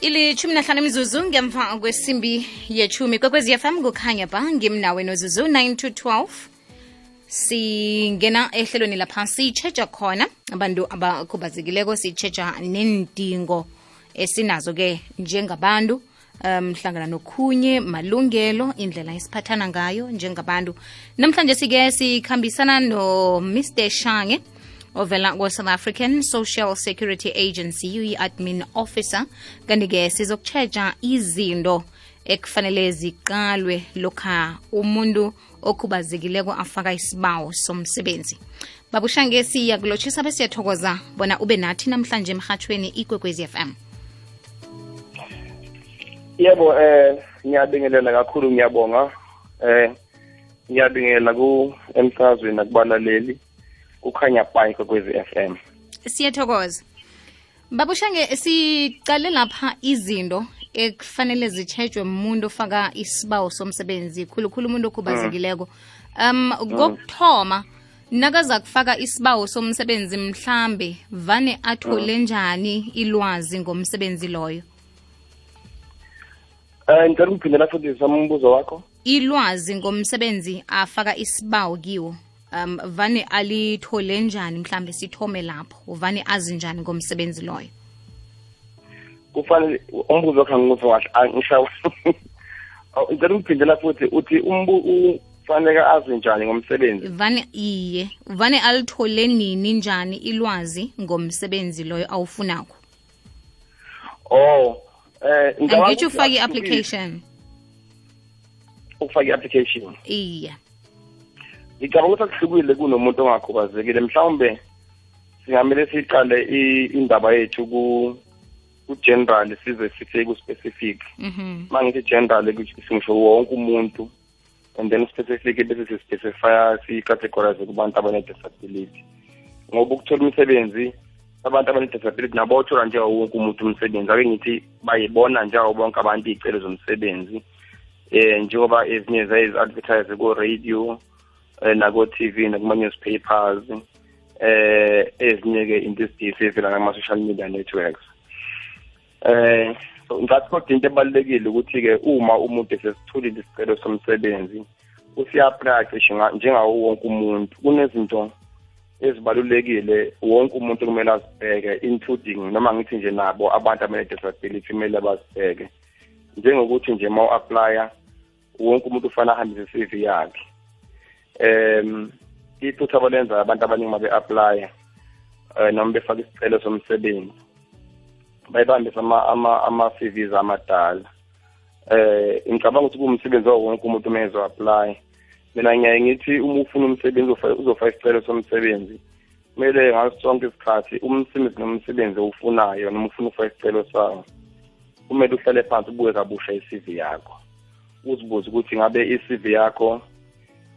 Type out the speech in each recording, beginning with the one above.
ilithumi nahlanu imizuzu ngemva kwesimbi yechumi kwekwezi fm kukhanya ba ngimnawe nozuzu 9 to 12 singena ehlelweni lapha siyitsheja khona. Abantu abakhubazekileko siyitsheja nendingo esinazo-ke njengabantu um hlangana nokhunye malungelo indlela esiphathana ngayo njengabantu namhlanje sike sikhambisana no-mr shange ovela kwa-south african social security agency uyi-admin officer kanti-ke sizokutshetsha izinto ekufanele ziqalwe lokha umuntu okhubazekileko afaka isibawo somsebenzi. Babushange siyakulotshisa besiyathokoza bona ube nathi namhlanje emhatshweni ikwekwezi FM yebo eh ngiyabingelela kakhulu ngiyabonga. Eh ngiyabingelela ku emsakazweni nakubalaleli kukhanya bhayi kwekwezi FM siyathokoza. Babushange sicale lapha izinto ekufanele zitshejwe umuntu ofaka isibawo somsebenzi khulukhulu umuntu okhubazekileko. Um kokuthoma nakaza kufaka isibawo somsebenzi mhlambe vane athole njani ilwazi ngomsebenzi loyo? Um ngicela ukuphindela futhi sambuzo wakho. Ilwazi ngomsebenzi afaka isibawo kiwo um vane alithole njani? Mhlambe sithome lapho. Vane azi njani ngomsebenzi loyo? Kufanele umbuzo wakho angikuzwa kahle ngishawa ngicela ukuphindela futhi uthi umbu kufanele azi njani ngomsebenzi? Vane iye. Vane alithole nini njani ilwazi ngomsebenzi loyo awufunakho oh eh angitsho ufake i-application ufake i-application. Iye ngicabanga ukuthi akuhlukile kunomuntu ongakhubazekile. Mhlawumbe singamele siqale indaba yethu ku ku-general size sifike ku-specific. Uma ngithi general singisho wonke umuntu and then specific bese sispecifya siyicategorize kubantu abane-disability. Ngoba ukuthola umsebenzi abantu abane-disability nabo bawuthola njengawo wonke umuntu umsebenzi. Ake ngithi bayibona njengawo bonke abantu iy'celo zomsebenzi eh njengoba ezinye zayi-advertise ko-radio eh nako-tv nakuma-newspapers eh ezinye-ke into esidisi evela ngama-social media networks. Eh so ngathi kodwa into ebalulekile ukuthi-ke uma umuntu esesitholile isicelo somsebenzi usiya-aplya cishe njengawo wonke umuntu kunezinto ezibalulekile wonke umuntu kumele azibheke including noma ngithi nje nabo abantu abane-disability kumele bazibheke. Njengokuthi nje ma u-aplya wonke umuntu ufanele ahambise i-cv yakhe. Um iphutha abalenza abantu abaningi babe-aplya um noma befaka isicelo somsebenzi bayibambise ama-cvs amadala. Eh ngicabanga ukuthi kuwumsebenzi wawo wonke umuntu uma ezo-apply mina ngiyaye ngithi uma ufuna umsebenzi uzofaka isicelo somsebenzi kumele ngaso sonke isikhathi umsebenzi nomsebenzi owufunayo noma ufuna ukufaka isicelo sawo kumele uhlale phansi ubuke kabusha i-cv yakho. Uzibuze ukuthi ngabe i-cv yakho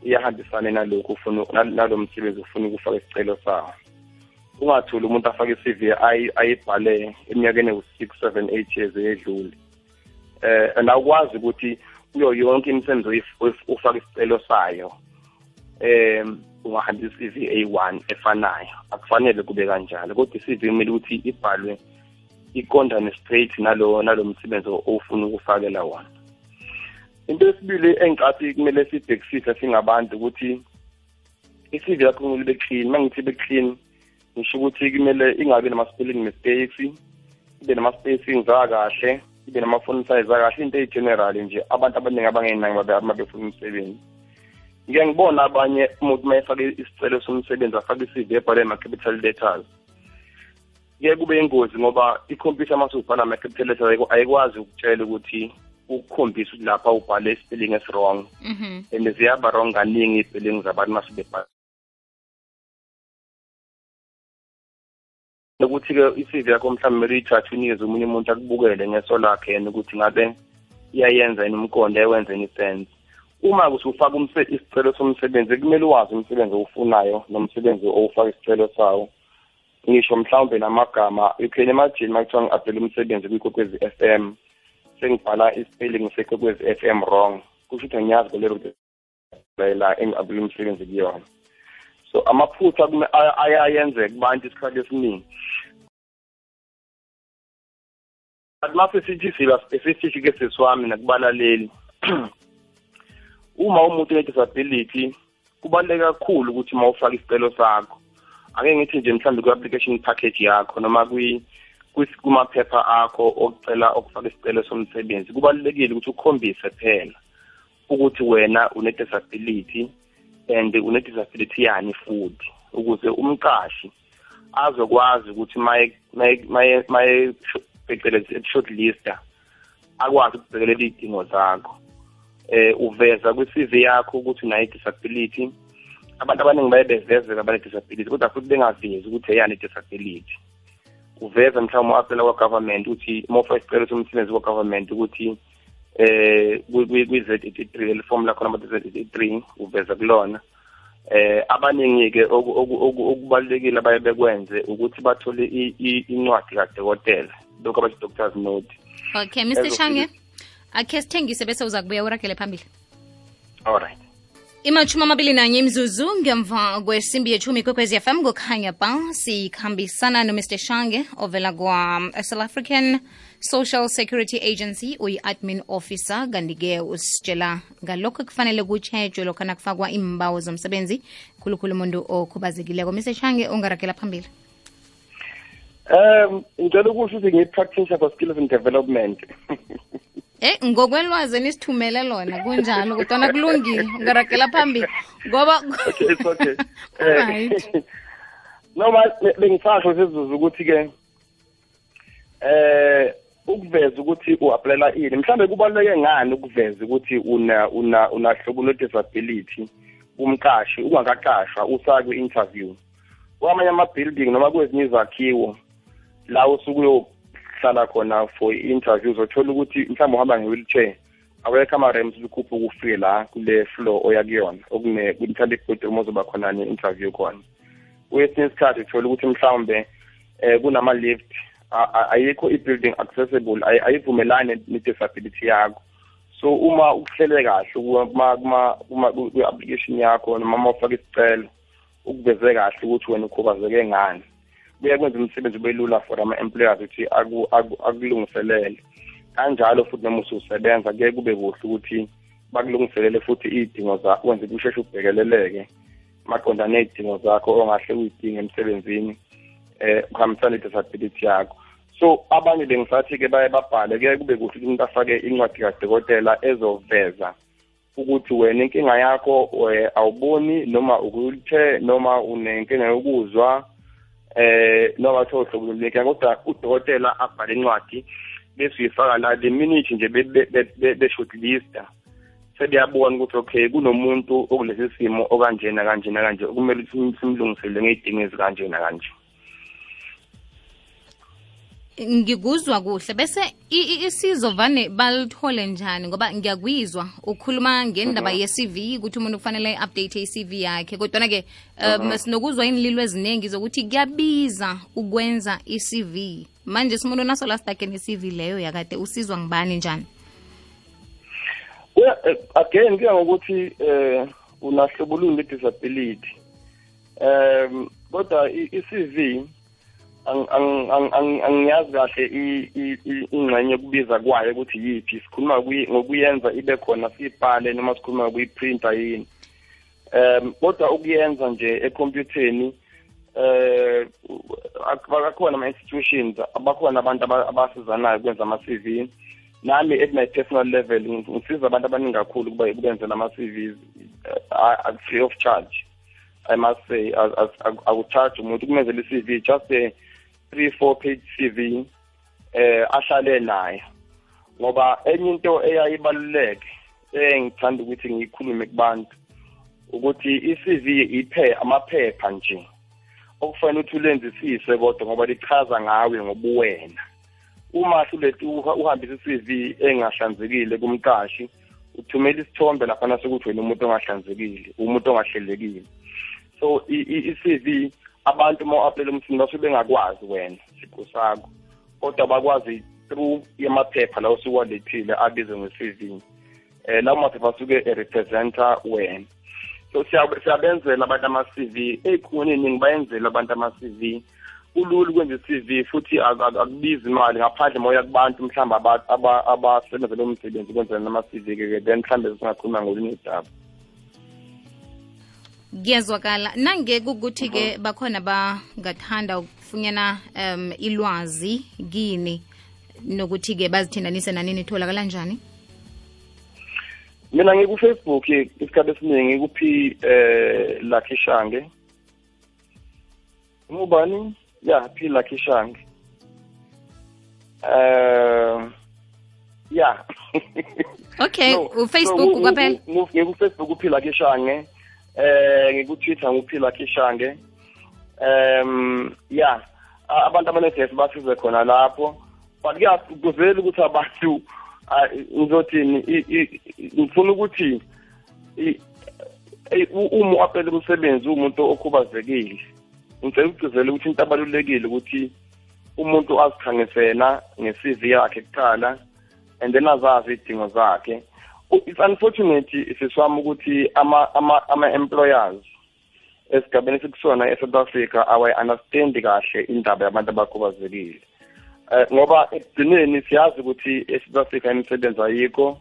iyahambisana nalokhu ufuna nalo msebenzi ufuna ukufaka isicelo sawo. Ungathuli umuntu afake i-cv ayibhale eminyakeni ewu-six seven eight years edlule eh and awukwazi ukuthi kuyo yonke imisebenzi ufaka isicelo sayo em ungahambisa i-cv a1 efanayo. Akufanele kube kanjalo kodwa i-cv kumele ukuthi ibhalwe iqondane straight nalo nalo msebenzi ofuna ukufakela wona. Into yesibili engicathi kumele sibhekisise singabantu ukuthi i-cv yakho kumele ibe clean. Uma ngithi ibe clean ngisho ukuthi kumele ingabi nama-spelling mistakes ibe nama-spacings akahle ibe nama-phone size akahle into eyi-general nje abantu abaningi abangenaki uma befuna umsebenzi. Ngike ngibona abanye umuntu uma efake isicelo somsebenzi afake i-cv ebhale ama-capital letters. Kuye kube ingozi ngoba ikhompyutha uma usubhala ama-capital letters ayikwazi ukutshela ukuthi ukukhombisa ukuthi lapha ubhale i-spelling esi-wrong and ziyaba wrong kaningi iy'spelling zabantu uma sebebhala ukuthi-ke i-cv yakho mhlawumbe kumele uyithathe unikeze omunye umuntu akubukele ngeso lakhe yena ukuthi ngabe iyayenza yini umqondo ekwenzeni isense. Uma usufaka isicelo somsebenzi kumele uwazi umsebenzi owufunayo nomsebenzi owufaka isicelo sawo. Ngisho mhlawumbe namagama ukhena emajini uma kuthiwa ngi-apela umsebenzi kwikwekwezi f m. sengibhala i-spelling sekwekwezi f m wrong kusho ukuthi angiyazi kolero la engi-apela umsebenzi kuyona. So amaphutha ayayenzeka kubantu isikhathi esiningi. Athi mase sithi siba specific ke sesiwami nakubalaleli uma umuntu une-disability kubaluleke kakhulu ukuthi uma ufaka isicelo sakho. Ake ngithi nje mhlawumbe kwi-application package yakho noma kumaphepha akho okucela okufaka isicelo somsebenzi kubalulekile ukuthi ukhombise phela ukuthi wena une-disability and une-disability yani futhi ukuze umqashi azokwazi ukuthi maye phecelezi shortlista akwazi ukubhekelela iy'dingo zakho. Eh uveza kwi-CV yakho ukuthi unayo i-disability. Abantu abaningi baye bevezeka bane-disability kodwa futhi bengavezi ukuthi eyani i-disability. Uveza mhlawumbe u-apela kwa-government ukuthi mofa isicelo somsebenzi kwa-government ukuthi eh kwi-Z83 leli form lakhona number Z83 uveza kulona. Eh abaningi-ke okubalulekile abaye bekwenze ukuthi bathole incwadi kadokotela. Lokhu abathi doctors note. Okay mr shange akhe sithengise bese uza kubuya uragele phambili. Alright imashumi amabili nanye imzuzu ngemva kwesimbi yethumi kwekwezi fm kukhanya ba sikhambisana nomr shange ovela kwa-south african social security agency uyi-admin officer kanti-ke usitshela ngalokho kufanele kutshejwe lokho nakufakwa imbawo zomsebenzi khulukhulu umuntu okhubazekileko. Mr shange ungaragela phambili. Um ngicela ukusho ukuthi ngiyi-practitioner for skills and development Eh ngokwelwazi nisithumele lona kunjalo kodwa kulungile ungaragela phambili ngoba okay it's okay. Right. Noma bengisasho sizuzu ukuthi ke eh ukuveza ukuthi uapplyela ini mhlambe kubaluleke ngani ukuveza ukuthi una una unahlobo lo disability umqashi ungakaqashwa usakwe interview kwamanye ama building noma kwezinye izakhiwo la usuku uhlala khona for i-interviews uthola ukuthi mhlawumbe uhamba nge-wheelchair awekho ama-rams lukhuphe ukufike la kule floor oya kuyona okune mhlawumbe ibhodroom ozoba khona ne-interview khona kwesinye isikhathi uthola ukuthi mhlawumbe um kunama-lift ayikho i-building accessible ayivumelani ne-disability yakho so uma ukuhlele kahle kwi-application yakho noma uma ufake isicelo ukuveze kahle ukuthi wena ukhubazeke ngani kuyakwenza umsebenzi ube lula for ama-employers ukuthi akulungiselele. Kanjalo futhi noma ususebenza kuye kube kuhle ukuthi bakulungiselele futhi iy'dingo zakho wenze kusheshe ubhekeleleke maqonda ney'dingo zakho ongahle uyidinge emsebenzini eh kuhambisana disability yakho. So abanye bengisathi-ke baye babhale kuye kube kuhle ukuthi umuntu afake incwadi kadokotela ezoveza ukuthi wena inkinga yakho awuboni noma uku-wheelchair noma unenkinga yokuzwa eh noma utho hlobo lomleka kodwa udokotela abhale incwadi bese uyifaka la the minute nje be shortlista. Sebeyabona ukuthi okay kunomuntu okulesi simo okanjena kanjena kanje kumele ukuthi simlungisele ngey'dingo ezikanje nakanje. Ngikuzwa kuhle. Bese isizo vane balithole njani? Ngoba ngiyakwizwa ukhuluma ngendaba uh ye-cv ukuthi umuntu kufanele update i-cv yakhe. Kodwana-ke um uh sinokuzwa inlilo eziningi zokuthi kuyabiza ukwenza i-cv manje simuntu naso sidake ne-cv leyo yakade usizwa ngibani njani? Yeah, again kuya ngokuthi um unahlobo luni le-disability um kodwa i-cv angiyazi kahle ingxenye yokubiza kwayo ukuthi yiphi. Sikhuluma ngokuyenza ibe khona siyibhale noma sikhuluma ngokuyiprinta yini. Um kodwa ukuyenza nje ekhompyutheni eh bakhona ama-institutions bakhona abantu abasizanayo ukwenza ama-cv nami at my personal level ngisiza abantu abaningi kakhulu ukuba kubenzela ama-cvs uh, free of charge. I must say akucharge umuntu. Kumenzela i-cv just a three four page CV eh ahlale naye. Ngoba enye into eyayibaluleke engithanda ukuthi ngiyikhulume kubantu ukuthi i-CV iphe amaphepha nje okufanele ukuthi ulenzisise kodwa ngoba lichaza ngawe ngobuwena. Uma hlulethi uhambisa i-CV engahlanzekile kumqashi uthumela isithombe laphana sokuthi wena umuntu ongahlanzekile umuntu ongahlelekile. So i-CV abantu uma u-aplela umsebenzi basuke bengakwazi wena siqu sakho. Kodwa bakwazi through yamaphepha la osukwalethile abizwe nge-cv eh lawo maphepha asuke erepresenta wena. So siyabenzela abantu ama-cv ey'khungweni ey'ningi bayenzela abantu ama-cv kulula ukwenza i-cv futhi ak- ak- akubizi imali. Ngaphandle moya kubantu mhlawumbe aba- aba- abasebenza lo msebenzi ukwenzela nama-cv-ke ke then mhlawumbe singakhuluma ngolunye udaba kuyezwakala nange kukuthi-ke bakhona bangathanda ukufunyana um ilwazi kini nokuthi-ke bazithindanise nanini itholakala njani? Mina ngikufacebook isikhathi esiningi kuphi eh Lucky Shange. Ngubani? Ya phi Lucky Shange. Eh ya. Okay ufacebook kwaphela? ngikufacebook uphi lucky kishange eh ngikutwitter nguphila kishange um ya abantu abanedesk basize khona lapho. But kuyakuvela ukuthi abantu ngizothini ngifuna ukuthi u- uma uapela umsebenzi umuntu okhubazekile. Ngicela ukugcizela ukuthi into abalulekile ukuthi umuntu azikhangisena nge-CV yakhe kuqala and then azazi iy'dingo zakhe. It's unfortunate siswami ukuthi ama ama ama employers esigabeni esikusona eSouth Africa awayi-understand kahle indaba yabantu abakhubazekile. Eh ngoba ekugcineni siyazi ukuthi eSouth Africa imisebenzi ayikho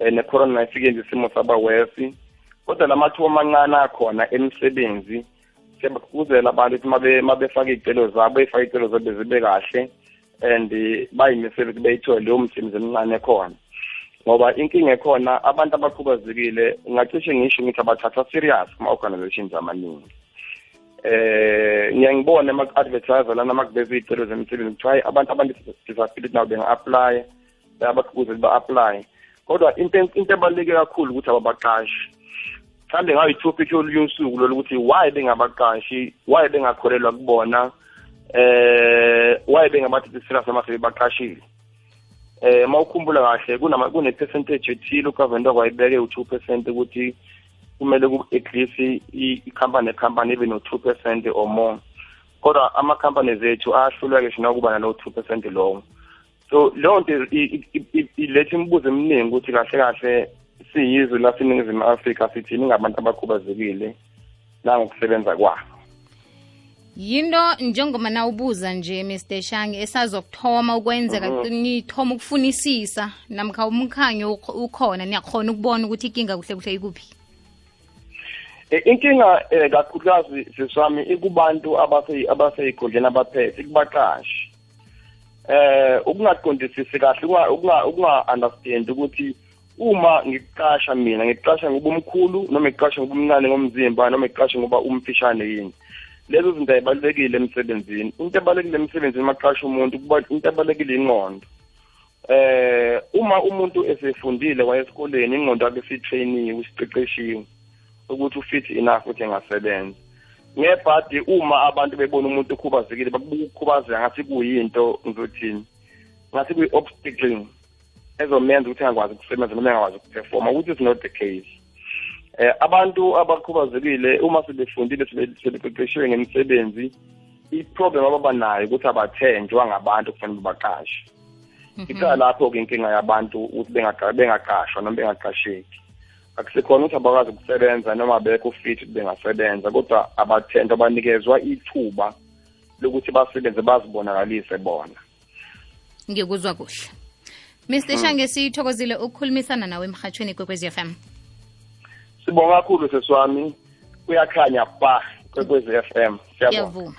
eh ne-corona ifike nje isimo saba worse kodwa lamathuba amancane akhona emisebenzi siyabagqugquzela abantu ukuthi mabe mabefaka iy'celo zabo beyifake iy'celo zabo zibe kahle and eh, bayimisele ukuthi beyithole leyo msebenzi emincane ekhona. Ngoba inkinga ekhona abantu abakhubazekile ngacishe ngisho ngithi abathatha serious kuma-organizations amaningi. Eh ngiyangibona ama-advertiser lana makuveza iy'celo zemisebenzi kuthiwa hayi abantu abane-disability nabo benga-aplya bayabagqugquzela ba-aplaye kodwa into into ebaluleke kakhulu ukuthi ababaqashi mhlawumbe ngayi-topic yolunye usuku lolu ukuthi why bengabaqashi why bengakholelwa kubona eh why bengabathathi serious noma sebebaqashile? Eh mawukhumbula kahle kunama kune percentage ethile ugovernment okwayibeke u2 percent ukuthi kumele ku at least i-company necompany ibe no2 percent or more. Kodwa ama companies ethu ahlulwa ke shina kuba nalo 2 percent lowo. So leyo nto iletha imibuzo eminingi ukuthi kahle kahle siyizwe laseningizimu afrika sithini ngabantu abakhubazekile nangokusebenza kwabo. Yinto njengoba nawubuza nje Mr Shange esazokuthoma ukwenzeka nithoma ukufunisisa namkha umkhanyo ukhona. Niyakhona ukubona ukuthi inkinga kuhle kuhle ikuphi? E, inkinga eh, kakhulukazi sisami ikubantu abase abaseyigondleni abaphethe kubaqashi. Eh ukungaqondisisi kahle ukunga- ukunga ukunga understand ukuthi uma ngikuqasha mina ngikuqasha ngoba umkhulu noma ngikuqasha ngoba umncane ngomzimba noma ngikuqasha ngoba umfishane yini lezo zinto ayibalulekile emsebenzini. Into ebalulekile emsebenzini maqasha umuntu kuba into ebalulekile ingqondo. Eh uma umuntu esefundile wayesikoleni ingqondo yakhe isitrainiwe isiqeqeshiwe ukuthi ufit enough ukuthi engasebenza ngebhadi uma abantu bebona umuntu ukhubazekile bakubuka ukukhubazeka ngathi kuyinto ngizothini ngathi kuyi-obstacle ezomenza ukuthi angakwazi ukusebenza noma engakwazi ukuperforma which is not the case. Eh abantu abakhubazekile uma sebefundile sebe- sebeqeqeshiwe ngemisebenzi i-problem ababa nayo ukuthi abathenjwa ngabantu kufanele babaqashe iqala lapho-ke inkinga yabantu ukuthi bengaqa- bengaqashwa noma bengaqasheki. Akusekhona ukuthi abakwazi ukusebenza noma bekho fit ukuthi bengasebenza kodwa abathenjwa banikezwa ithuba lokuthi basebenze bazibonakalise bona. Ngikuzwa kuhle. Mr Shange sithokozile ukukhulumisana nawe emhathweni kwekwezi FM sibonga kakhulu sesiwami kuyakhanya ba kwekwezi FM siyabonga. Ngiyavuma